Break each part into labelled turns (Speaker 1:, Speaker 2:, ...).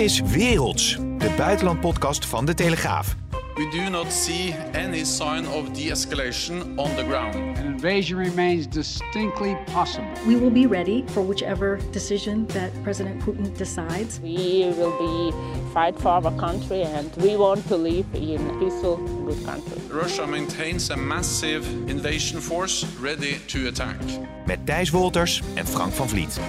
Speaker 1: is Werelds, de buitenlandpodcast van De Telegraaf.
Speaker 2: We do not see any sign of de-escalation on the ground.
Speaker 3: An invasion remains distinctly possible.
Speaker 4: We will be ready for whichever decision that President Putin decides.
Speaker 5: We will be fight for our country and we want to live in a peaceful, good country.
Speaker 2: Russia maintains a massive invasion force ready to attack.
Speaker 1: Met Thijs Wolters en Frank van Vliet.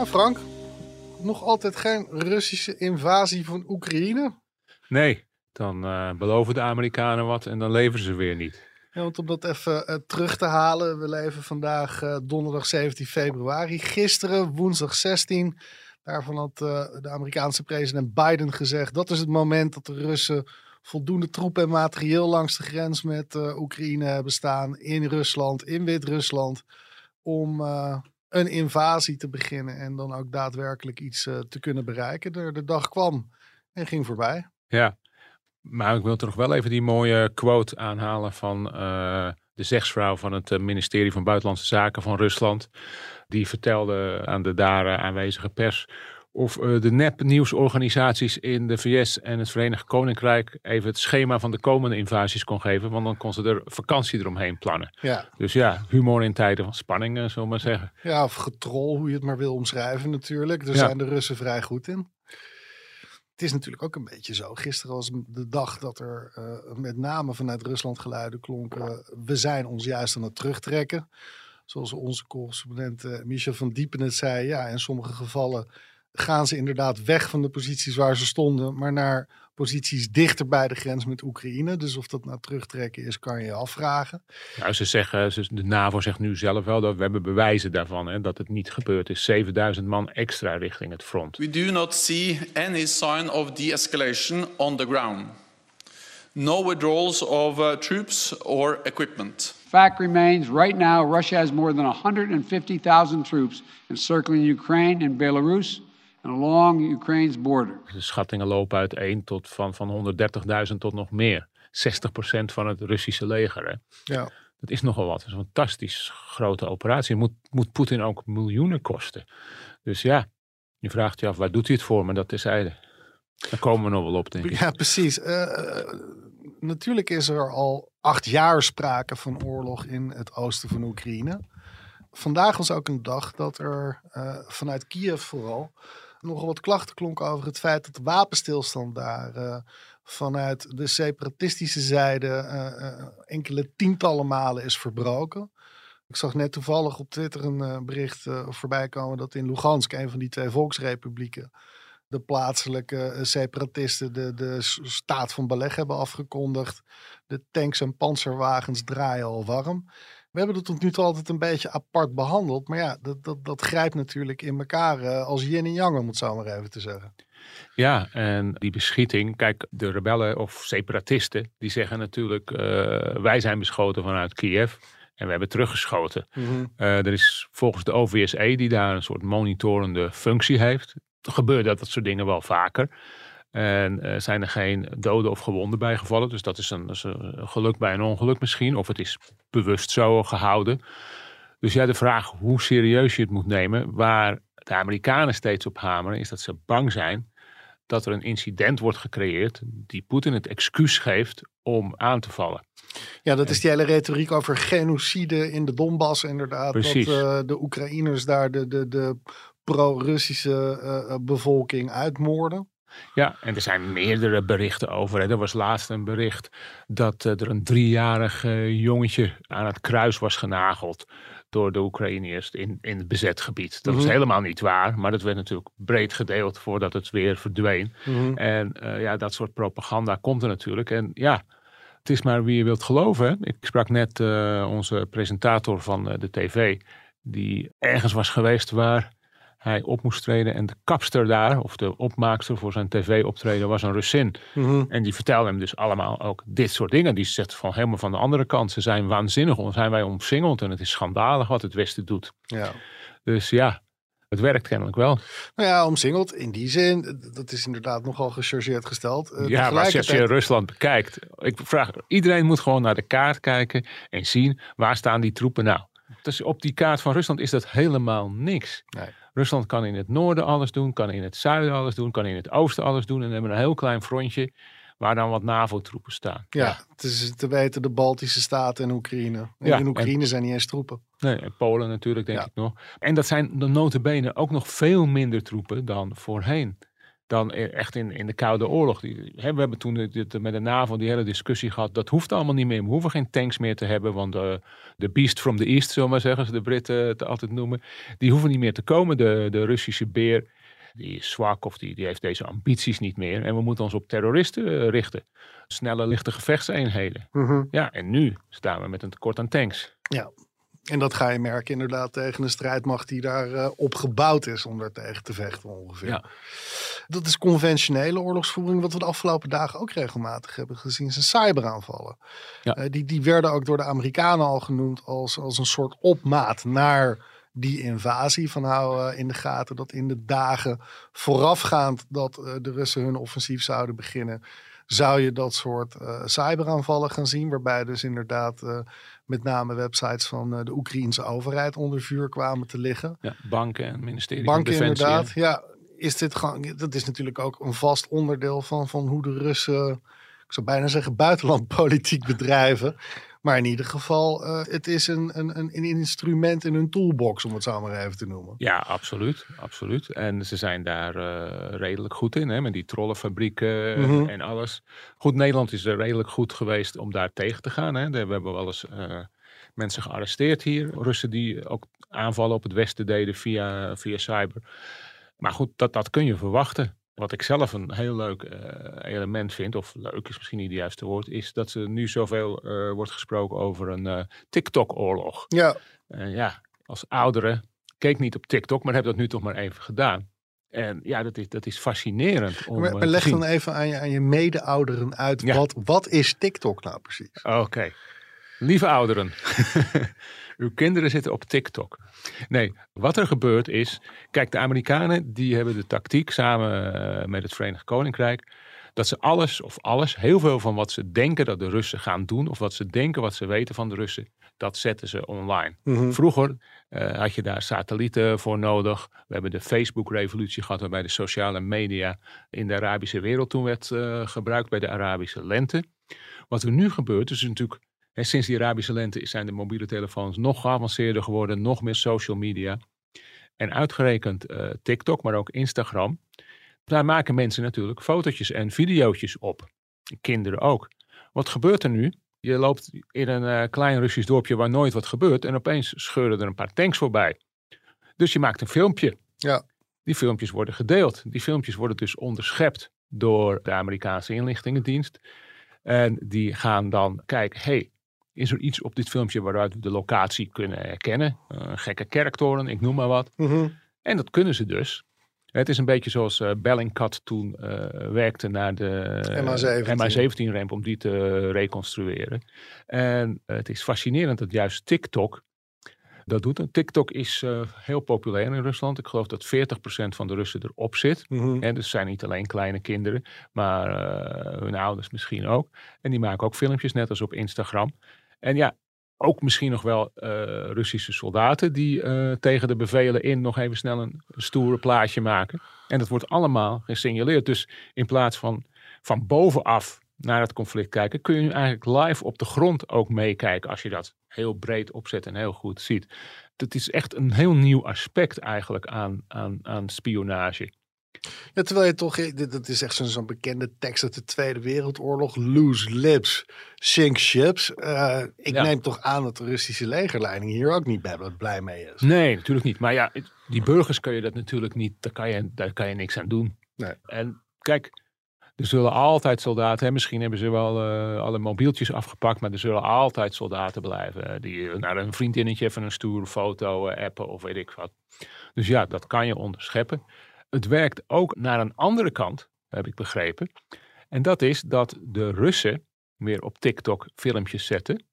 Speaker 6: Nou Frank, nog altijd geen Russische invasie van Oekraïne?
Speaker 7: Nee, dan uh, beloven de Amerikanen wat en dan leveren ze weer niet.
Speaker 6: Ja, want om dat even uh, terug te halen, we leven vandaag uh, donderdag 17 februari. Gisteren, woensdag 16, daarvan had de Amerikaanse president Biden gezegd... dat is het moment dat de Russen voldoende troepen en materieel langs de grens met Oekraïne hebben staan... in Rusland, in Wit-Rusland, om een invasie te beginnen en dan ook daadwerkelijk iets uh, te kunnen bereiken. De, de, dag kwam en ging voorbij.
Speaker 7: Ja, maar ik wil toch wel even die mooie quote aanhalen van uh, de zegsvrouw van het eh, ministerie van Buitenlandse Zaken van Rusland. Die vertelde aan de daar aanwezige pers of uh, de nepnieuwsorganisaties in de VS en het Verenigd Koninkrijk even het schema van de komende invasies kon geven. Want dan kon ze er vakantie eromheen plannen.
Speaker 6: Ja.
Speaker 7: Dus ja, humor in tijden van spanning, uh, zullen we maar zeggen.
Speaker 6: Ja, of getrol, hoe je het maar wil omschrijven natuurlijk. Daar ja. zijn de Russen vrij goed in. Het is natuurlijk ook een beetje zo. Gisteren was de dag dat er uh, met name vanuit Rusland geluiden klonken. we zijn ons juist aan het terugtrekken. Zoals onze correspondent Michel van Diepen het zei. Ja, in sommige gevallen gaan ze inderdaad weg van de posities waar ze stonden, maar naar posities dichter bij de grens met Oekraïne. Dus of dat nou terugtrekken is, kan je je afvragen.
Speaker 7: Nou, ze zeggen, de NAVO zegt nu zelf wel dat we hebben bewijzen daarvan, hè, dat het niet gebeurd is. 7000 man extra richting het front.
Speaker 2: We do not see any sign of de-escalation on the ground. No withdrawals of uh, troops or equipment.
Speaker 3: Fact remains, right now Russia has more than 150,000 troops encircling Ukraine and Belarus and along Ukraine's border.
Speaker 7: De schattingen lopen uiteen tot van, van 130.000 tot nog meer. 60% van het Russische leger. Hè?
Speaker 6: Ja.
Speaker 7: Dat is nogal wat. Dat is een fantastisch grote operatie. Moet, moet Poetin ook miljoenen kosten. Dus ja, je vraagt je af, waar doet hij het voor? Maar dat is zijde. Daar komen we nog wel op, denk ik.
Speaker 6: Ja, precies. Uh, natuurlijk is er al acht jaar sprake van oorlog in het oosten van Oekraïne. Vandaag was ook een dag dat er uh, vanuit Kiev vooral nogal wat klachten klonken over het feit dat de wapenstilstand daar uh, vanuit de separatistische zijde uh, enkele tientallen malen is verbroken. Ik zag net toevallig op Twitter een bericht voorbij komen dat in Lugansk, een van die twee volksrepublieken, de plaatselijke separatisten de, de staat van beleg hebben afgekondigd. De tanks en panzerwagens draaien al warm. We hebben het tot nu toe altijd een beetje apart behandeld. Maar ja, dat, dat, dat grijpt natuurlijk in elkaar uh, als yin en yang, om het zo maar even te zeggen.
Speaker 7: Ja, en die beschieting, kijk, de rebellen of separatisten, die zeggen natuurlijk, uh, wij zijn beschoten vanuit Kiev. En we hebben teruggeschoten. Mm -hmm. uh, er is volgens de OVSE, die daar een soort monitorende functie heeft, gebeurt dat, dat soort dingen wel vaker. En uh, zijn er geen doden of gewonden bijgevallen. Dus dat is, een, dat is een geluk bij een ongeluk misschien. Of het is bewust zo gehouden. Dus ja, de vraag hoe serieus je het moet nemen. Waar de Amerikanen steeds op hameren, is dat ze bang zijn dat er een incident wordt gecreëerd die Poetin het excuus geeft om aan te vallen.
Speaker 6: Ja, dat is die hele retoriek over genocide in de Donbass inderdaad.
Speaker 7: Precies.
Speaker 6: Dat uh, de Oekraïners daar de, de, de pro-Russische uh, bevolking uitmoorden.
Speaker 7: Ja, en er zijn meerdere berichten over. Hè. Er was laatst een bericht dat uh, er een driejarig uh, jongetje aan het kruis was genageld door de Oekraïners in, in het bezet gebied. Dat mm -hmm. was helemaal niet waar, maar dat werd natuurlijk breed gedeeld voordat het weer verdween. Mm -hmm. En uh, ja, dat soort propaganda komt er natuurlijk. En ja, het is maar wie je wilt geloven. Hè. Ik sprak net onze presentator van de tv, die ergens was geweest waar hij op moest treden. En de kapster daar, of de opmaakster voor zijn tv-optreden, was een Russin.
Speaker 6: Mhm.
Speaker 7: Mm -hmm. En die vertelde hem dus allemaal ook dit soort dingen. Die zegt van helemaal van de andere kant. Ze zijn waanzinnig, dan zijn wij omsingeld. En het is schandalig wat het Westen doet.
Speaker 6: Ja.
Speaker 7: Dus ja, het werkt kennelijk wel.
Speaker 6: Nou ja, omsingeld in die zin, dat is inderdaad nogal gechargeerd gesteld. Uh,
Speaker 7: ja, maar als je Rusland bekijkt, ik vraag, iedereen moet gewoon naar de kaart kijken en zien waar staan die troepen nou. Dus op die kaart van Rusland is dat helemaal niks.
Speaker 6: Nee.
Speaker 7: Rusland kan in het noorden alles doen, kan in het zuiden alles doen, kan in het oosten alles doen. En hebben een heel klein frontje waar dan wat NAVO-troepen staan.
Speaker 6: Ja, het is te weten de Baltische Staten en Oekraïne. En
Speaker 7: Ja,
Speaker 6: in Oekraïne
Speaker 7: en-
Speaker 6: zijn niet eens troepen.
Speaker 7: Nee, en Polen natuurlijk, denk
Speaker 6: Ja.
Speaker 7: ik nog. En dat zijn de notenbenen ook nog veel minder troepen dan voorheen. Dan e- echt in, in de Koude Oorlog. Die, hè, we hebben toen dit- met de NAVO die hele discussie gehad. Dat hoeft allemaal niet meer. We hoeven geen tanks meer te hebben. Want de, de beast from the east, zullen we maar zeggen. Ze de Britten het altijd noemen. Die hoeven niet meer te komen. De, de Russische beer, die is zwak of die, die heeft deze ambities niet meer. En we moeten ons op terroristen eh, richten. Snelle, lichte gevechtseenheden. Ja, en nu staan we met een tekort aan tanks.
Speaker 6: Ja. En dat ga je merken inderdaad tegen een strijdmacht die daar eh, op gebouwd is om daar tegen te vechten ongeveer.
Speaker 7: Ja.
Speaker 6: Dat is conventionele oorlogsvoering. Wat we de afgelopen dagen ook regelmatig hebben gezien zijn cyberaanvallen.
Speaker 7: Ja.
Speaker 6: Eh, die, die werden ook door de Amerikanen al genoemd als, als een soort opmaat naar die invasie. Van hou eh, in de gaten dat in de dagen voorafgaand dat de Russen hun offensief zouden beginnen zou je dat soort eh, cyberaanvallen gaan zien. Waarbij dus inderdaad eh, met name websites van eh, de Oekraïense overheid onder vuur kwamen te liggen.
Speaker 7: Ja, banken en ministerie
Speaker 6: Banken
Speaker 7: van Defensie.
Speaker 6: inderdaad. Ja, is dit gewoon, dat is natuurlijk ook een vast onderdeel van, van hoe de Russen, ik zou bijna zeggen, buitenlandpolitiek bedrijven. Maar in ieder geval, eh, het is een, een, een, instrument in hun toolbox, om het zo maar even te noemen.
Speaker 7: Ja, absoluut, absoluut. En ze zijn daar eh, redelijk goed in, hè, met die trollenfabrieken
Speaker 6: Mhm.
Speaker 7: en alles. Goed, Nederland is er redelijk goed geweest om daar tegen te gaan. Hè. We hebben wel eens eh, mensen gearresteerd hier. Russen die ook aanvallen op het westen deden via, via cyber. Maar goed, dat, dat kun je verwachten. Wat ik zelf een heel leuk eh, element vind, of leuk is misschien niet het juiste woord, is dat er nu zoveel eh, wordt gesproken over een eh, TikTok-oorlog.
Speaker 6: Ja,
Speaker 7: ja, als oudere keek niet op TikTok, maar heb dat nu toch maar even gedaan. En ja, dat is, dat is fascinerend. Om,
Speaker 6: maar, leg dan even aan je, aan je mede-ouderen uit,
Speaker 7: Ja.
Speaker 6: wat, wat is TikTok nou precies?
Speaker 7: Oké. Lieve ouderen, uw kinderen zitten op TikTok. Nee, wat er gebeurt is, kijk, de Amerikanen die hebben de tactiek samen eh, met het Verenigd Koninkrijk, dat ze alles of alles, heel veel van wat ze denken dat de Russen gaan doen, of wat ze denken wat ze weten van de Russen, dat zetten ze online. Vroeger eh, had je daar satellieten voor nodig. We hebben de Facebook-revolutie gehad, waarbij de sociale media in de Arabische wereld toen werd eh, gebruikt bij de Arabische lente. Wat er nu gebeurt, is natuurlijk, hè, sinds die Arabische lente zijn de mobiele telefoons nog geavanceerder geworden, nog meer social media. En uitgerekend eh, TikTok, maar ook Instagram. Daar maken mensen natuurlijk fotootjes en videootjes op. Kinderen ook. Wat gebeurt er nu? Je loopt in een eh, klein Russisch dorpje waar nooit wat gebeurt en opeens scheuren er een paar tanks voorbij. Dus je maakt een filmpje.
Speaker 6: Ja.
Speaker 7: Die filmpjes worden gedeeld. Die filmpjes worden dus onderschept door de Amerikaanse inlichtingendienst. En die gaan dan kijken, hey, is er iets op dit filmpje waaruit we de locatie kunnen herkennen? Een gekke kerktoren, ik noem maar wat. En dat kunnen ze dus. Het is een beetje zoals eh, Bellingcat toen eh, werkte naar de
Speaker 6: MH17.
Speaker 7: MH17-ramp om die te reconstrueren. En eh, het is fascinerend dat juist TikTok dat doet. En TikTok is eh, heel populair in Rusland. Ik geloof dat 40% van de Russen erop zit.
Speaker 6: Mhm.
Speaker 7: En dus het zijn niet alleen kleine kinderen, maar eh, hun ouders misschien ook. En die maken ook filmpjes, net als op Instagram. En ja, ook misschien nog wel eh, Russische soldaten die tegen de bevelen in nog even snel een stoere plaatje maken. En dat wordt allemaal gesignaleerd. Dus in plaats van van bovenaf naar het conflict kijken, kun je nu eigenlijk live op de grond ook meekijken als je dat heel breed opzet en heel goed ziet. Het is echt een heel nieuw aspect eigenlijk aan, aan, aan spionage.
Speaker 6: Ja, terwijl je toch, dit, dat is echt zo'n bekende tekst uit de Tweede Wereldoorlog. Loose lips, sink ships. Eh, ik
Speaker 7: Ja.
Speaker 6: neem toch aan dat de Russische legerleiding hier ook niet blij mee is.
Speaker 7: Nee, natuurlijk niet. Maar ja, die burgers kun je dat natuurlijk niet, daar kan je, daar kan je niks aan doen.
Speaker 6: Nee.
Speaker 7: En kijk, er zullen altijd soldaten, hè, misschien hebben ze wel eh, alle mobieltjes afgepakt, maar er zullen altijd soldaten blijven eh, die naar een vriendinnetje even een stoere foto eh, appen of weet ik wat. Dus ja, dat kan je onderscheppen. Het werkt ook naar een andere kant, heb ik begrepen. En dat is dat de Russen weer op TikTok filmpjes zetten.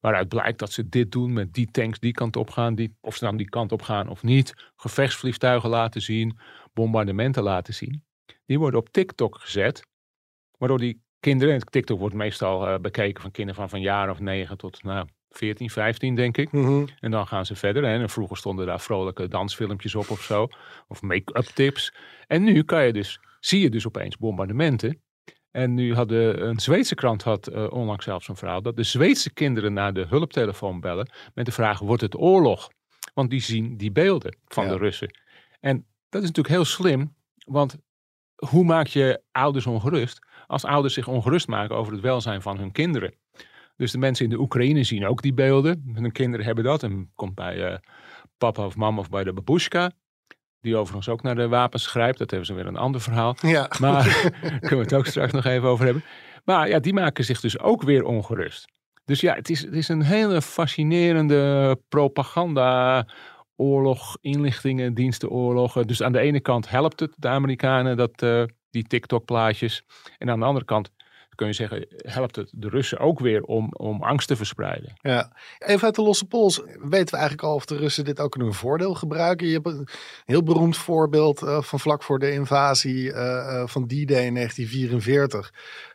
Speaker 7: Waaruit blijkt dat ze dit doen met die tanks die kant op gaan. Die, of ze dan die kant op gaan of niet. Gevechtsvliegtuigen laten zien. Bombardementen laten zien. Die worden op TikTok gezet. Waardoor die kinderen, en TikTok wordt meestal eh, bekeken van kinderen van van jaar of negen tot nou, 14, 15 denk ik.
Speaker 6: Mhm.
Speaker 7: En dan gaan ze verder. Hè. En vroeger stonden daar vrolijke dansfilmpjes op of zo. Of make-up tips. En nu kan je dus, zie je dus opeens bombardementen. En nu had de, een Zweedse krant had eh, onlangs zelfs een verhaal dat de Zweedse kinderen naar de hulptelefoon bellen met de vraag: wordt het oorlog? Want die zien die beelden van
Speaker 6: Ja.
Speaker 7: de Russen. En dat is natuurlijk heel slim, want hoe maak je ouders ongerust als ouders zich ongerust maken over het welzijn van hun kinderen? Dus de mensen in de Oekraïne zien ook die beelden. Hun kinderen hebben dat. En komt bij eh, papa of mama of bij de babushka. Die overigens ook naar de wapens grijpt. Dat hebben ze weer een ander verhaal.
Speaker 6: Ja.
Speaker 7: Maar daar kunnen we het ook straks nog even over hebben. Maar ja, die maken zich dus ook weer ongerust. Dus ja, het is, het is een hele fascinerende propaganda. Oorlog, inlichtingen, dienstenoorlogen. Dus aan de ene kant helpt het de Amerikanen, dat, eh, die TikTok-plaatjes. En aan de andere kant kun je zeggen, helpt het de Russen ook weer om, om angst te verspreiden.
Speaker 6: Ja, even uit de losse pols. Weten we eigenlijk al of de Russen dit ook hun voordeel gebruiken? Je hebt een heel beroemd voorbeeld eh, van vlak voor de invasie eh, van D-Day in 1944.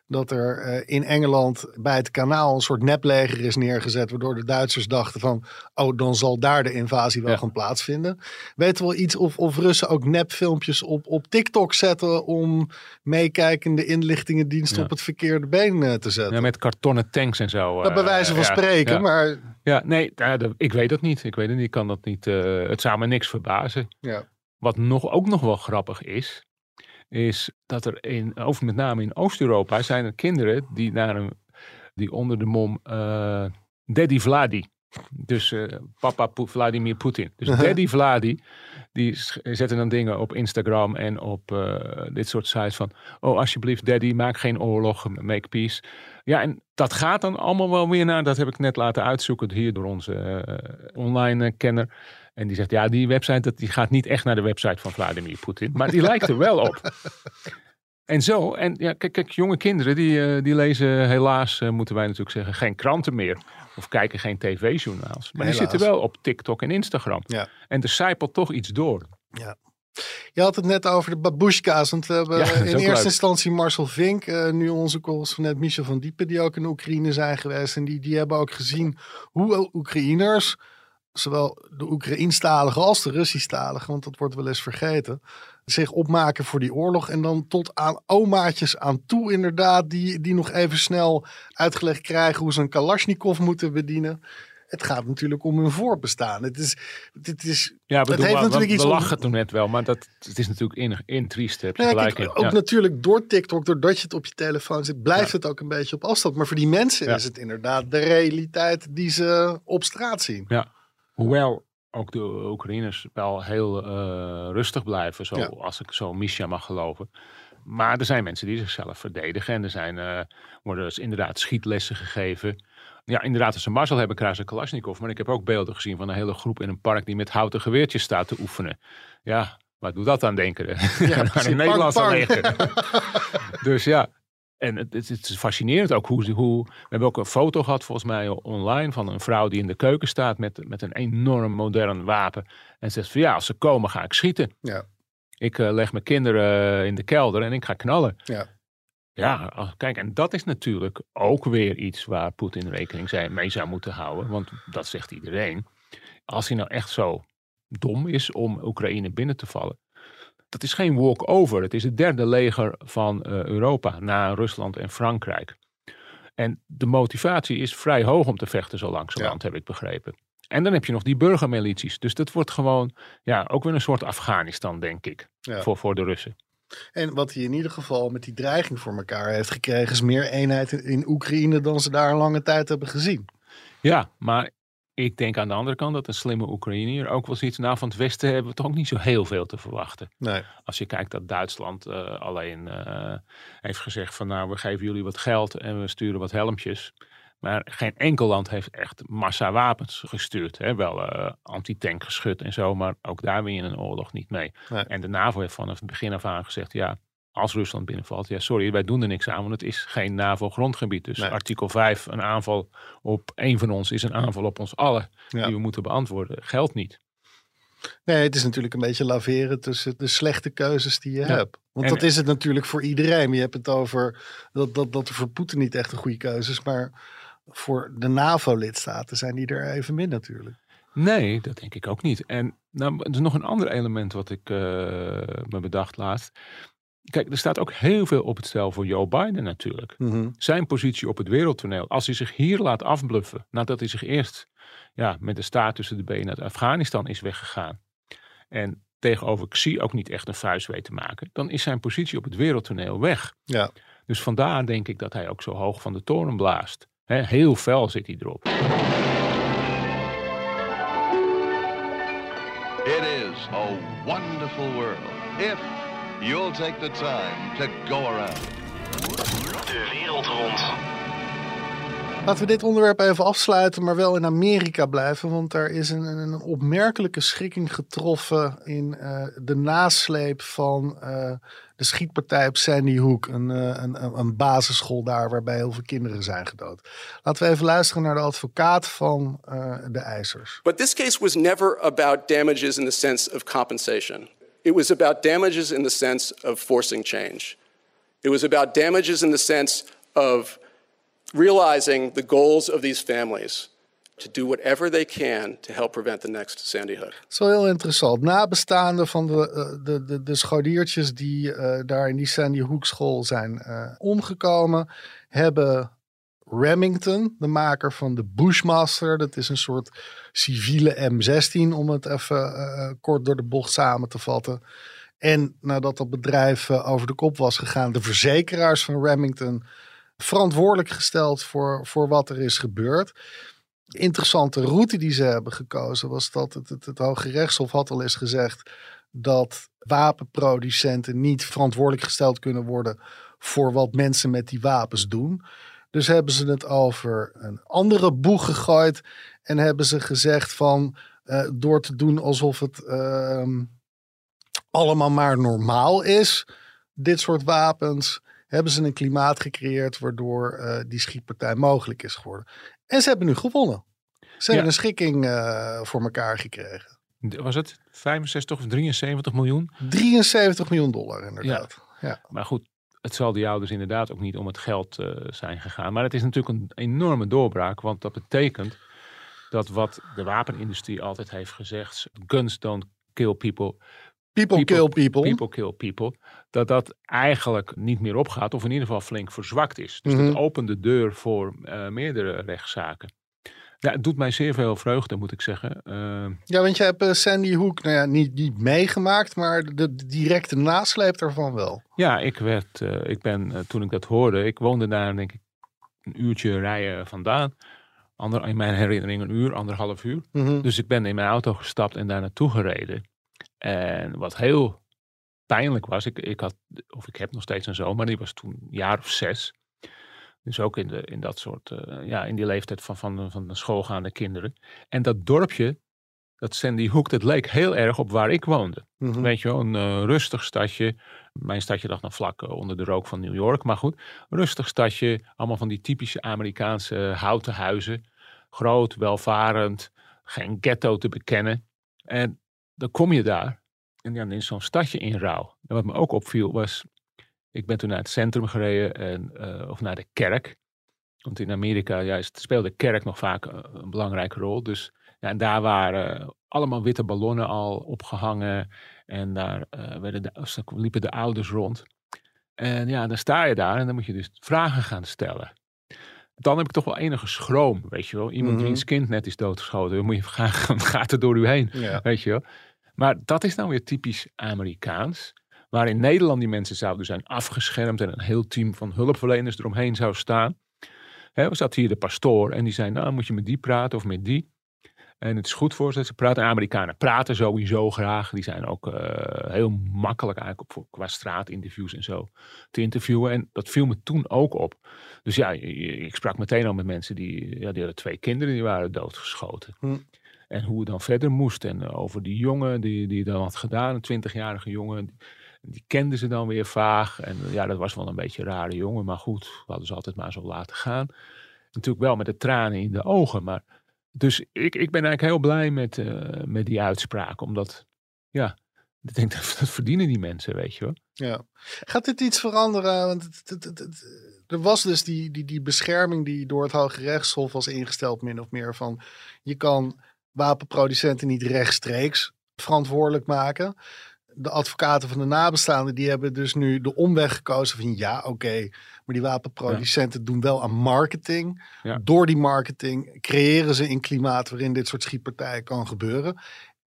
Speaker 6: Dat er eh, in Engeland bij het kanaal een soort nepleger is neergezet. Waardoor de Duitsers dachten van, oh dan zal daar de invasie wel
Speaker 7: Ja.
Speaker 6: gaan plaatsvinden. Weten we wel iets of, of Russen ook nepfilmpjes op, op TikTok zetten om meekijkende inlichtingendiensten
Speaker 7: Ja.
Speaker 6: op het verkeerde been eh, te zetten?
Speaker 7: Ja, met kartonnen tanks en zo.
Speaker 6: Dat bij
Speaker 7: eh,
Speaker 6: wijze van spreken,
Speaker 7: ja.
Speaker 6: maar
Speaker 7: Ja, nee, ik weet dat niet. Ik weet het niet. Ik kan dat niet. het zou me niks verbazen.
Speaker 6: ja.
Speaker 7: Wat nog, ook nog wel grappig is, is dat er in, over met name in Oost-Europa, zijn er kinderen die naar een, die onder de mom eh, Daddy Vladi. Dus eh, papa Pu- Vladimir Poetin. Dus Daddy Vladi, die zetten dan dingen op Instagram en op eh, dit soort sites van, oh alsjeblieft Daddy, maak geen oorlog, make peace. Ja, en dat gaat dan allemaal wel weer naar, dat heb ik net laten uitzoeken hier door onze eh, online eh, kenner. En die zegt, ja, die website dat, die gaat niet echt naar de website van Vladimir Poetin. Maar die lijkt er wel op. En zo, en ja, kijk, kijk jonge kinderen die, eh, die lezen helaas, eh, moeten wij natuurlijk zeggen, geen kranten meer. Of kijken geen tv-journaals. Maar die zitten wel op TikTok en Instagram.
Speaker 6: Ja.
Speaker 7: En er zijpelt toch iets door.
Speaker 6: Je had het net over de babushka's. Want we hebben
Speaker 7: Ja,
Speaker 6: in eerste
Speaker 7: leuk.
Speaker 6: instantie Marcel Vink, eh, nu onze correspondent Michel van Diepen, die ook in Oekraïne zijn geweest. En die, die hebben ook gezien hoe Oekraïners, zowel de Oekraïnstaligen als de Russisch-taligen, want dat wordt wel eens vergeten, zich opmaken voor die oorlog. En dan tot aan omaatjes aan toe inderdaad, die, die nog even snel uitgelegd krijgen hoe ze een Kalashnikov moeten bedienen. Het gaat natuurlijk om hun voorbestaan. Het is, dit is
Speaker 7: Ja,
Speaker 6: Het
Speaker 7: doen,
Speaker 6: heeft natuurlijk
Speaker 7: we,
Speaker 6: iets
Speaker 7: we
Speaker 6: om-
Speaker 7: lachen toen net wel, maar dat, het is natuurlijk in, in triest. Heb
Speaker 6: Nou ja,
Speaker 7: gelijk
Speaker 6: kijk,
Speaker 7: in.
Speaker 6: ook
Speaker 7: Ja.
Speaker 6: natuurlijk door TikTok, doordat je het op je telefoon zit, blijft
Speaker 7: Ja.
Speaker 6: het ook een beetje op afstand. Maar voor die mensen
Speaker 7: Ja.
Speaker 6: is het inderdaad de realiteit die ze op straat zien.
Speaker 7: Hoewel ook de Oekraïners wel heel eh, rustig blijven, zo,
Speaker 6: Ja.
Speaker 7: als ik zo Misha mag geloven. Maar er zijn mensen die zichzelf verdedigen en er zijn, eh, worden dus inderdaad schietlessen gegeven. Ja, inderdaad, als ze Marcel hebben, krijgen ze Kalashnikov. Maar ik heb ook beelden gezien van een hele groep in een park die met houten geweertjes staat te oefenen. Ja, wat doet dat aan denken? Ja,
Speaker 6: precies.
Speaker 7: een Nederlandse
Speaker 6: Pang,
Speaker 7: leger. dus ja, en het, het, het is fascinerend ook hoe, ze- hoe... We hebben ook een foto gehad volgens mij online van een vrouw die in de keuken staat met, met een enorm modern wapen. En zegt van ja, als ze komen ga ik schieten.
Speaker 6: Ja.
Speaker 7: Ik eh, leg mijn kinderen eh, in de kelder en ik ga knallen.
Speaker 6: Ja.
Speaker 7: Ja, als- kijk, en dat is natuurlijk ook weer iets waar Poetin rekening mee zou moeten houden. Want dat zegt iedereen. Als hij nou echt zo dom is om Oekraïne binnen te vallen. Dat is geen walk-over. Het is het derde leger van eh, Europa na Rusland en Frankrijk. En de motivatie is vrij hoog om te vechten zo langzamerhand, heb ik begrepen. En dan heb je nog die burgermilities. Dus dat wordt gewoon ja, ook weer een soort Afghanistan, denk ik,
Speaker 6: Ja.
Speaker 7: voor, voor de Russen.
Speaker 6: En wat hij in ieder geval met die dreiging voor elkaar heeft gekregen, is meer eenheid in, in Oekraïne dan ze daar een lange tijd hebben gezien.
Speaker 7: Ja, maar ik denk aan de andere kant dat een slimme Oekraïner ook wel ziet. Nou, van het Westen hebben we toch ook niet zo heel veel te verwachten.
Speaker 6: Nee.
Speaker 7: Als je kijkt dat Duitsland eh, alleen eh, heeft gezegd van nou, we geven jullie wat geld en we sturen wat helmpjes. Maar geen enkel land heeft echt massa wapens gestuurd. Hè? Wel eh antitank geschut en zo, maar ook daar win je een oorlog niet mee.
Speaker 6: Nee.
Speaker 7: En de NAVO heeft vanaf het begin af aan gezegd, ja, als Rusland binnenvalt, ja sorry, wij doen er niks aan, want het is geen NAVO-grondgebied. Dus
Speaker 6: Nee.
Speaker 7: artikel 5, een aanval op één van ons is een aanval op ons allen,
Speaker 6: Ja.
Speaker 7: die we moeten beantwoorden, geldt niet.
Speaker 6: Nee, het is natuurlijk een beetje laveren tussen de slechte keuzes die je
Speaker 7: Ja.
Speaker 6: hebt. Want
Speaker 7: En-
Speaker 6: dat is het natuurlijk voor iedereen. Je hebt het over dat, dat, dat er voor Poetin niet echt een goede keuze is. Maar voor de NAVO-lidstaten zijn die er even min natuurlijk.
Speaker 7: Nee, dat denk ik ook niet. En nou, er is nog een ander element wat ik uh, me bedacht laatst. Kijk, er staat ook heel veel op het stel voor Joe Biden natuurlijk.
Speaker 6: Mhm.
Speaker 7: Zijn positie op het wereldtoneel. Als hij zich hier laat afbluffen, nadat hij zich eerst ja, met de staart tussen de benen uit Afghanistan is weggegaan. En tegenover Xi ook niet echt een vuist weet te maken. Dan is zijn positie op het wereldtoneel weg.
Speaker 6: Ja.
Speaker 7: Dus vandaar denk ik dat hij ook zo hoog van de toren blaast. He, heel fel zit hij erop.
Speaker 8: It is a wonderful world if you'll take the time to go around.
Speaker 9: De wereld rond.
Speaker 6: Laten we dit onderwerp even afsluiten, maar wel in Amerika blijven. Want daar is een, een opmerkelijke schikking getroffen in uh, de nasleep van uh, de schietpartij op Sandy Hook. Een, uh, een, een, basisschool daar waarbij heel veel kinderen zijn gedood. Laten we even luisteren naar de advocaat van de eisers.
Speaker 10: But this case was never about damages in the sense of compensation. It was about damages in the sense of forcing change. It was about damages in the sense of realizing the goals of these families to do whatever they can to help prevent the next Sandy Hook.
Speaker 6: Wel heel interessant. Nabestaanden van de, de, de, de scholiertjes die uh, daar in die Sandy Hook school zijn uh, omgekomen, hebben Remington, de maker van de Bushmaster, dat is een soort civiele M16 om het even kort door de bocht samen te vatten. En nadat dat bedrijf over de kop was gegaan, de verzekeraars van Remington verantwoordelijk gesteld voor, voor wat er is gebeurd. Interessante route die ze hebben gekozen was dat het, het, Hoge Rechtshof had al eens gezegd dat wapenproducenten niet verantwoordelijk gesteld kunnen worden voor wat mensen met die wapens doen. Dus hebben ze het over een andere boeg gegooid en hebben ze gezegd van uh, door te doen alsof het uh, allemaal maar normaal is, dit soort wapens, hebben ze een klimaat gecreëerd waardoor uh, die schietpartij mogelijk is geworden. En ze hebben nu gewonnen. Ze ja. hebben een schikking uh, voor elkaar gekregen.
Speaker 7: Was het 65 of 73 miljoen?
Speaker 6: 73 miljoen dollar inderdaad. Ja. ja.
Speaker 7: Maar goed, het zal die ouders inderdaad ook niet om het geld uh, zijn gegaan. Maar het is natuurlijk een enorme doorbraak, want dat betekent dat wat de wapenindustrie altijd heeft gezegd, guns don't kill people,
Speaker 6: People, kill people.
Speaker 7: People kill people. Dat dat eigenlijk niet meer opgaat, of in ieder geval flink verzwakt is. Dus mm -hmm. dat opent de deur voor uh, meerdere rechtszaken. Ja, het doet mij zeer veel vreugde, moet ik zeggen. Uh,
Speaker 6: ja, want je hebt uh, Sandy Hook nou ja, niet, niet meegemaakt, maar de, de directe nasleep daarvan wel.
Speaker 7: Ja, ik, werd, uh, ik ben, toen ik dat hoorde, ik woonde daar denk ik een uurtje rijden vandaan. Ander, in mijn herinnering een uur, anderhalf uur.
Speaker 6: Mm -hmm.
Speaker 7: Dus ik ben in mijn auto gestapt en daar naartoe gereden. En wat heel pijnlijk was, ik, ik had, of ik heb nog steeds een zoon, maar die was toen een jaar of zes. Dus ook in, de, in dat soort, uh, ja, in die leeftijd van, van, van de schoolgaande kinderen. En dat dorpje, dat Sandy Hook, dat leek heel erg op waar ik woonde.
Speaker 6: Mhm.
Speaker 7: Mm -hmm. Weet je wel, een uh, rustig stadje. Mijn stadje lag nog vlak uh, onder de rook van New York, maar goed. Rustig stadje, allemaal van die typische Amerikaanse houten huizen. Groot, welvarend, geen ghetto te bekennen. En dan kom je daar en dan is zo'n stadje in rouw. En wat me ook opviel was, ik ben toen naar het centrum gereden en, uh, of naar de kerk. Want in Amerika juist speelde de kerk nog vaak een, een belangrijke rol. Dus ja, en daar waren allemaal witte ballonnen al opgehangen. En daar werden de, liepen de ouders rond. En ja, dan sta je daar en dan moet je dus vragen gaan stellen. Dan heb ik toch wel enige schroom, weet je wel. Iemand
Speaker 6: Mhm.
Speaker 7: mm-hmm. wiens kind net is doodgeschoten, dan moet je vragen, gaat er door u heen,
Speaker 6: Ja.
Speaker 7: weet je wel. Maar dat is nou weer typisch Amerikaans. Waar in Nederland die mensen zouden zijn afgeschermd en een heel team van hulpverleners eromheen zou staan. Hè, we zat hier de pastoor en die zei, nou moet je met die praten of met die. En het is goed voor ze dat ze praten. En Amerikanen praten sowieso graag. Die zijn ook eh, heel makkelijk eigenlijk op, qua straatinterviews en zo te interviewen. En dat viel me toen ook op. Dus ja, ik sprak meteen al met mensen die, ja, die hadden twee kinderen die waren doodgeschoten.
Speaker 6: Hm.
Speaker 7: En hoe het dan verder moest. En eh, over die jongen die, die dan had gedaan, een 20-jarige jongen. Die, die kenden ze dan weer vaag. En eh, ja, dat was wel een beetje een rare jongen. Maar goed, we hadden ze altijd maar zo laten gaan. Natuurlijk wel met de tranen in de ogen. Maar dus ik, ik ben eigenlijk heel blij met, eh, met die uitspraak. Omdat, ja, ik denk dat, dat verdienen die mensen, weet je wel.
Speaker 6: Ja. Gaat dit iets veranderen? Want het, het, het, het- er was dus die, die, die bescherming die door het Hoge Rechtshof was ingesteld, min of meer van je kan wapenproducenten niet rechtstreeks verantwoordelijk maken. De advocaten van de nabestaanden die hebben dus nu de omweg gekozen van ja, oké, maar die wapenproducenten doen wel aan marketing.
Speaker 7: Ja.
Speaker 6: Door die marketing creëren ze een klimaat waarin dit soort schietpartijen kan gebeuren.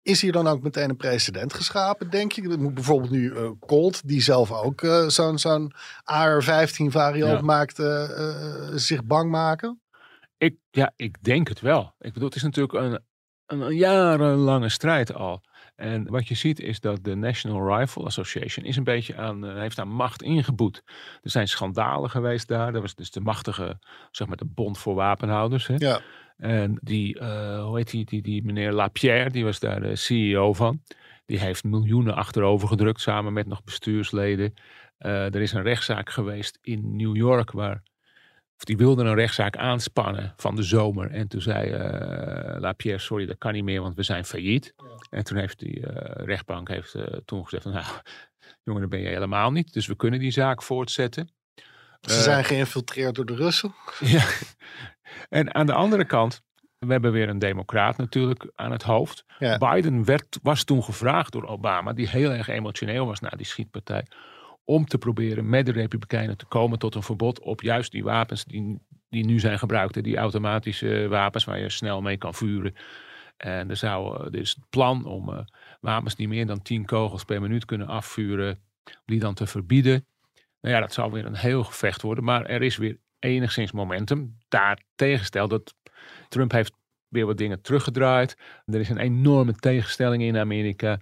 Speaker 6: Is hier dan ook meteen een precedent geschapen, denk je? Moet bijvoorbeeld nu eh, Colt, die zelf ook eh, zo'n zo'n AR-15 variant
Speaker 7: Ja.
Speaker 6: maakt, eh, zich bang maken?
Speaker 7: Ik, ja, ik denk het wel. Ik bedoel, het is natuurlijk een, een, een jarenlange strijd al. En wat je ziet is dat de National Rifle Association is een beetje aan, heeft aan macht ingeboet. Er zijn schandalen geweest daar. Dat was dus de machtige, zeg maar de bond voor wapenhouders. Hè?
Speaker 6: Ja.
Speaker 7: En die, eh, hoe heet die, die, die meneer Lapierre, die was daar de CEO van. Die heeft miljoenen achterover gedrukt samen met nog bestuursleden. Eh, er is een rechtszaak geweest in New York waar of die wilde een rechtszaak aanspannen van de zomer. En toen zei eh Lapierre, sorry, dat kan niet meer, want we zijn failliet. En toen heeft die rechtbank heeft, toen gezegd, van, nou, jongen, dat ben je helemaal niet. Dus we kunnen die zaak voortzetten.
Speaker 6: Ze zijn geïnfiltreerd door de Russen.
Speaker 7: ja. En aan de andere kant, we hebben weer een democraat natuurlijk aan het hoofd.
Speaker 6: Ja.
Speaker 7: Biden werd, was toen gevraagd door Obama, die heel erg emotioneel was na die schietpartij, om te proberen met de Republikeinen te komen tot een verbod op juist die wapens die, die nu zijn gebruikt. Die automatische wapens waar je snel mee kan vuren. En er zou eh, dus het plan om eh, wapens die meer dan 10 kogels per minuut kunnen afvuren, om die dan te verbieden. Nou ja, dat zou weer een heel gevecht worden. Maar er is weer enigszins momentum. Daar tegengesteld dat Trump heeft weer wat dingen teruggedraaid. Er is een enorme tegenstelling in Amerika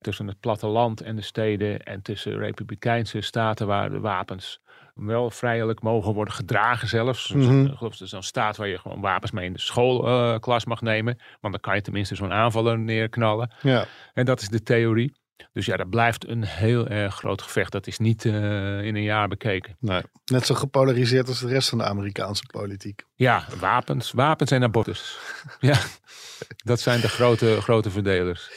Speaker 7: tussen het platteland en de steden en tussen republikeinse staten waar de wapens wel vrijelijk mogen worden gedragen zelfs. Ik geloof dat is een staat waar je gewoon wapens mee in de schoolklas mag nemen. Want dan kan je tenminste zo'n aanvaller neerknallen.
Speaker 6: Ja.
Speaker 7: En dat is de theorie. Dus ja, dat blijft een heel erg groot gevecht. Dat is niet eh, in een jaar bekeken.
Speaker 6: Nee. Net zo gepolariseerd als de rest van de Amerikaanse politiek.
Speaker 7: Ja, wapens, wapens en abortus. ja, dat zijn de grote, grote verdelers.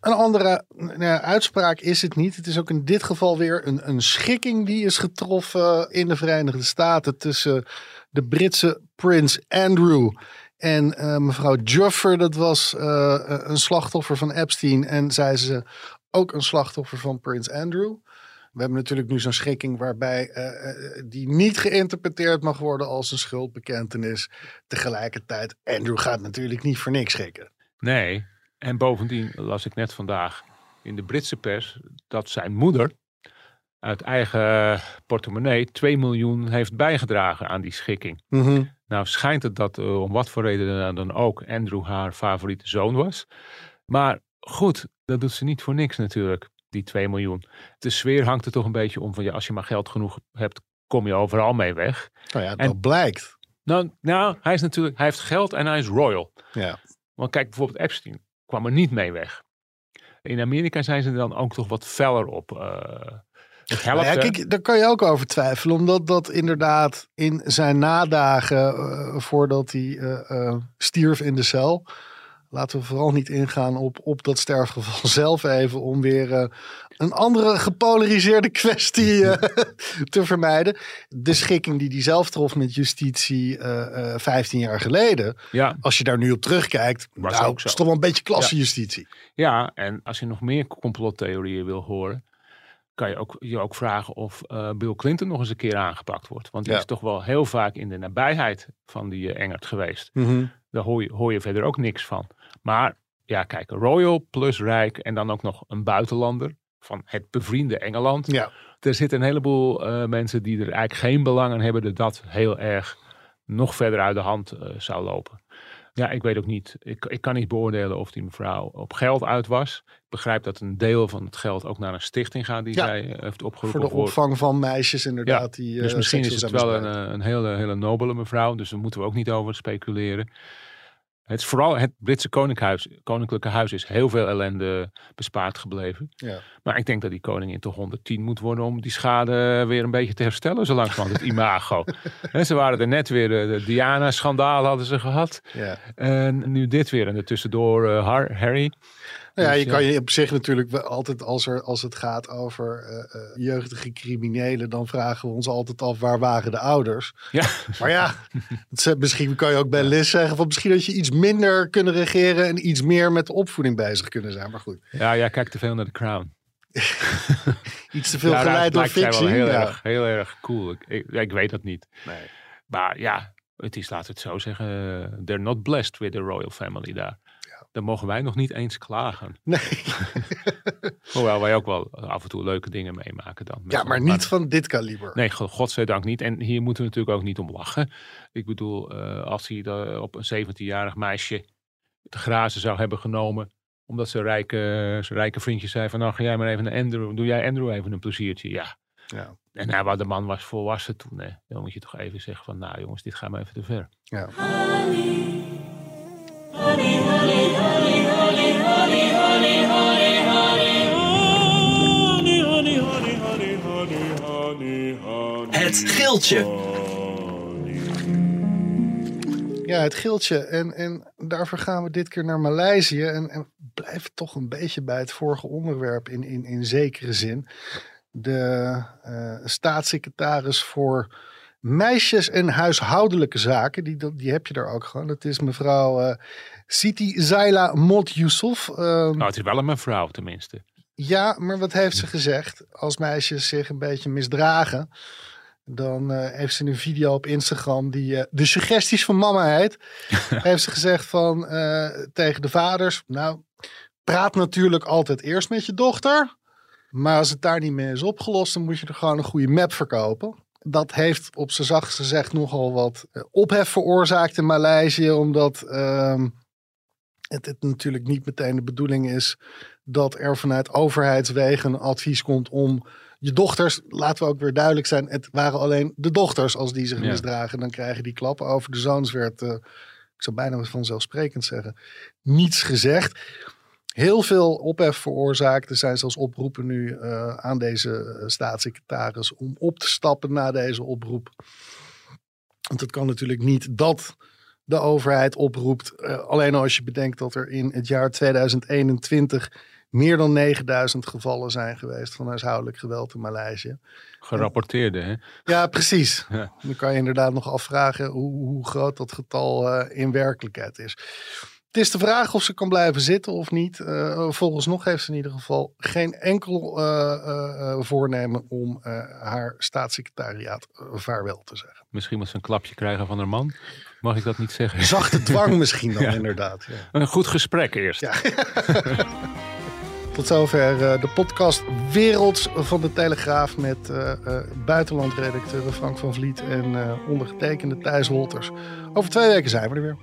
Speaker 6: Een andere nou ja, uitspraak is het niet. Het is ook in dit geval weer een, een schikking die is getroffen in de Verenigde Staten tussen de Britse prins Andrew en eh, mevrouw Juffer. Dat was eh, een slachtoffer van Epstein en zij ze ook een slachtoffer van prins Andrew. We hebben natuurlijk nu zo'n schikking waarbij eh, eh, die niet geïnterpreteerd mag worden als een schuldbekentenis. Tegelijkertijd, Andrew gaat natuurlijk niet voor niks schikken.
Speaker 7: Nee, en bovendien las ik net vandaag in de Britse pers dat zijn moeder uit eigen portemonnee 2 miljoen heeft bijgedragen aan die schikking.
Speaker 6: Mhm.
Speaker 7: Nou schijnt het dat eh, om wat voor reden dan ook Andrew haar favoriete zoon was. Maar goed, dat doet ze niet voor niks natuurlijk, die 2 miljoen. De sfeer hangt er toch een beetje om van ja, als je maar geld genoeg hebt, kom je overal mee weg.
Speaker 6: Nou ja,
Speaker 7: En-
Speaker 6: dat blijkt.
Speaker 7: Nou, nou, hij is natuurlijk, hij heeft geld en hij is royal.
Speaker 6: Ja.
Speaker 7: Want kijk, bijvoorbeeld Epstein kwam er niet mee weg. In Amerika zijn ze er dan ook toch wat feller op. het helpt,
Speaker 6: ja, kijk, daar kan je ook over twijfelen. Omdat dat inderdaad in zijn nadagen, eh, voordat hij eh, stierf in de cel. Laten we vooral niet ingaan op, op dat sterfgeval zelf even. Om weer eh, een andere gepolariseerde kwestie eh, te vermijden. De schikking die hij zelf trof met justitie eh, eh, 15 jaar geleden.
Speaker 7: Ja,
Speaker 6: Als je daar nu op terugkijkt.
Speaker 7: Was
Speaker 6: nou,
Speaker 7: ook zo.
Speaker 6: is toch wel een beetje klassejustitie.
Speaker 7: ja, en als je nog meer complottheorieën wil horen, kan je ook, je ook vragen of Bill Clinton nog eens een keer aangepakt wordt. Want die
Speaker 6: Ja.
Speaker 7: is toch wel heel vaak in de nabijheid van die Engert geweest. Daar hoor je, hoor je verder ook niks van. Maar ja, kijk, royal plus rijk en dan ook nog een buitenlander van het bevriende Engeland.
Speaker 6: Ja.
Speaker 7: Er zitten een heleboel eh, mensen die er eigenlijk geen belang aan hebben dat dat heel erg nog verder uit de hand eh, zou lopen. Ja, ik weet ook niet. Ik, ik kan niet beoordelen of die mevrouw op geld uit was. Ik begrijp dat een deel van het geld ook naar een stichting gaat die
Speaker 6: Ja.
Speaker 7: zij eh, heeft opgeroepen.
Speaker 6: Voor de opvang van meisjes inderdaad. die,
Speaker 7: dus misschien is het wel een, een hele, hele nobele mevrouw. Dus daar moeten we ook niet over speculeren. Het is vooral het Britse koninkhuis, koninklijke huis is heel veel ellende bespaard gebleven.
Speaker 6: Ja.
Speaker 7: Maar ik denk dat die koningin toch 110 moet worden om die schade weer een beetje te herstellen. Zo langzamerhand het imago. Ze waren er net weer, de, de Diana-schandaal hadden ze gehad.
Speaker 6: Ja.
Speaker 7: En nu dit weer. En er tussendoor eh, Har- Harry.
Speaker 6: Nou ja,
Speaker 7: Dus
Speaker 6: je kan je op zich natuurlijk altijd, als, er, als het gaat over eh, eh, jeugdige criminelen, dan vragen we ons altijd af waar waren de ouders.
Speaker 7: Ja.
Speaker 6: Maar ja, het is- misschien kan je ook bij Liz zeggen van misschien had je iets minder kunnen regeren en iets meer met de opvoeding bezig kunnen zijn. Maar goed,
Speaker 7: Ja, jij kijkt te veel naar The Crown.
Speaker 6: iets te veel
Speaker 7: Ja,
Speaker 6: geleid door fictie.
Speaker 7: Wel heel,
Speaker 6: ja.
Speaker 7: erg, heel erg cool. Ik, ik, ik weet dat niet.
Speaker 6: Nee.
Speaker 7: Maar ja, het is, laten we het zo zeggen, eh, they're not blessed with the royal family daar. Dan mogen wij nog niet eens klagen.
Speaker 6: Nee.
Speaker 7: Hoewel wij ook wel af en toe leuke dingen meemaken dan.
Speaker 6: ja, maar niet van dit kaliber.
Speaker 7: Nee, go- godzijdank niet. En hier moeten we natuurlijk ook niet om lachen. Ik bedoel, eh, als hij de- op een 17-jarig meisje te grazen zou hebben genomen. Omdat zijn rijke, zijn rijke vriendje zei van nou ga jij maar even naar Andrew. Doe jij Andrew even een pleziertje. Ja.
Speaker 6: Ja.
Speaker 7: En hij, wou- de man was volwassen toen. Hè. Dan moet je toch even zeggen van nou jongens, dit gaat maar even te ver.
Speaker 6: Ja.
Speaker 9: Het Giltje.
Speaker 6: Ja, het giltje. En, en daarvoor gaan we dit keer naar Maleisië. En, en toch een beetje bij het vorige onderwerp in, in, in zekere zin. De eh, staatssecretaris voor meisjes- en huishoudelijke zaken. Die, die heb je daar ook gewoon. Dat is mevrouw eh Siti Zaila Mot Yusuf. Ehm,
Speaker 7: Nou, het is wel een mevrouw tenminste.
Speaker 6: ja, maar wat heeft ze gezegd? Als meisjes zich een beetje misdragen, dan eh, heeft ze een video op Instagram die eh, de suggesties van mama heet. heeft ze gezegd van tegen de vaders, nou, praat natuurlijk altijd eerst met je dochter. Maar als het daar niet mee is opgelost, dan moet je er gewoon een goede map verkopen. Dat heeft op zijn zachtst gezegd nogal wat eh, ophef veroorzaakt in Maleisië, omdat ehm, het, het natuurlijk niet meteen de bedoeling is dat er vanuit overheidswegen een advies komt om je dochters, laten we ook weer duidelijk zijn, het waren alleen de dochters als die zich
Speaker 7: Ja.
Speaker 6: misdragen, dan krijgen die klappen over de zoons werd, eh, ik zou bijna vanzelfsprekend zeggen, niets gezegd. Heel veel ophef veroorzaakt. Er zijn zelfs oproepen nu eh, aan deze eh, staatssecretaris om op te stappen na deze oproep. Want het kan natuurlijk niet dat de overheid oproept. eh, alleen als je bedenkt dat er in het jaar 2021 meer dan 9000 gevallen zijn geweest van huishoudelijk geweld in Maleisië.
Speaker 7: Gerapporteerde, hè?
Speaker 6: Ja, precies.
Speaker 7: Ja.
Speaker 6: Dan kan je inderdaad nog afvragen hoe, hoe groot dat getal in werkelijkheid is. Het is de vraag of ze kan blijven zitten of niet. Eh volgens nog heeft ze in ieder geval geen enkel eh, eh, voornemen om haar staatssecretariaat vaarwel te zeggen.
Speaker 7: Misschien moet ze een klapje krijgen van haar man. Mag ik dat niet zeggen?
Speaker 6: Zachte dwang misschien dan
Speaker 7: Ja.
Speaker 6: inderdaad. Ja.
Speaker 7: Een goed gesprek eerst.
Speaker 6: Ja. Tot zover de podcast Werelds van de Telegraaf met eh eh, buitenlandredacteuren Frank van Vliet en ondergetekende Thijs Wolters. Over twee weken zijn we er weer.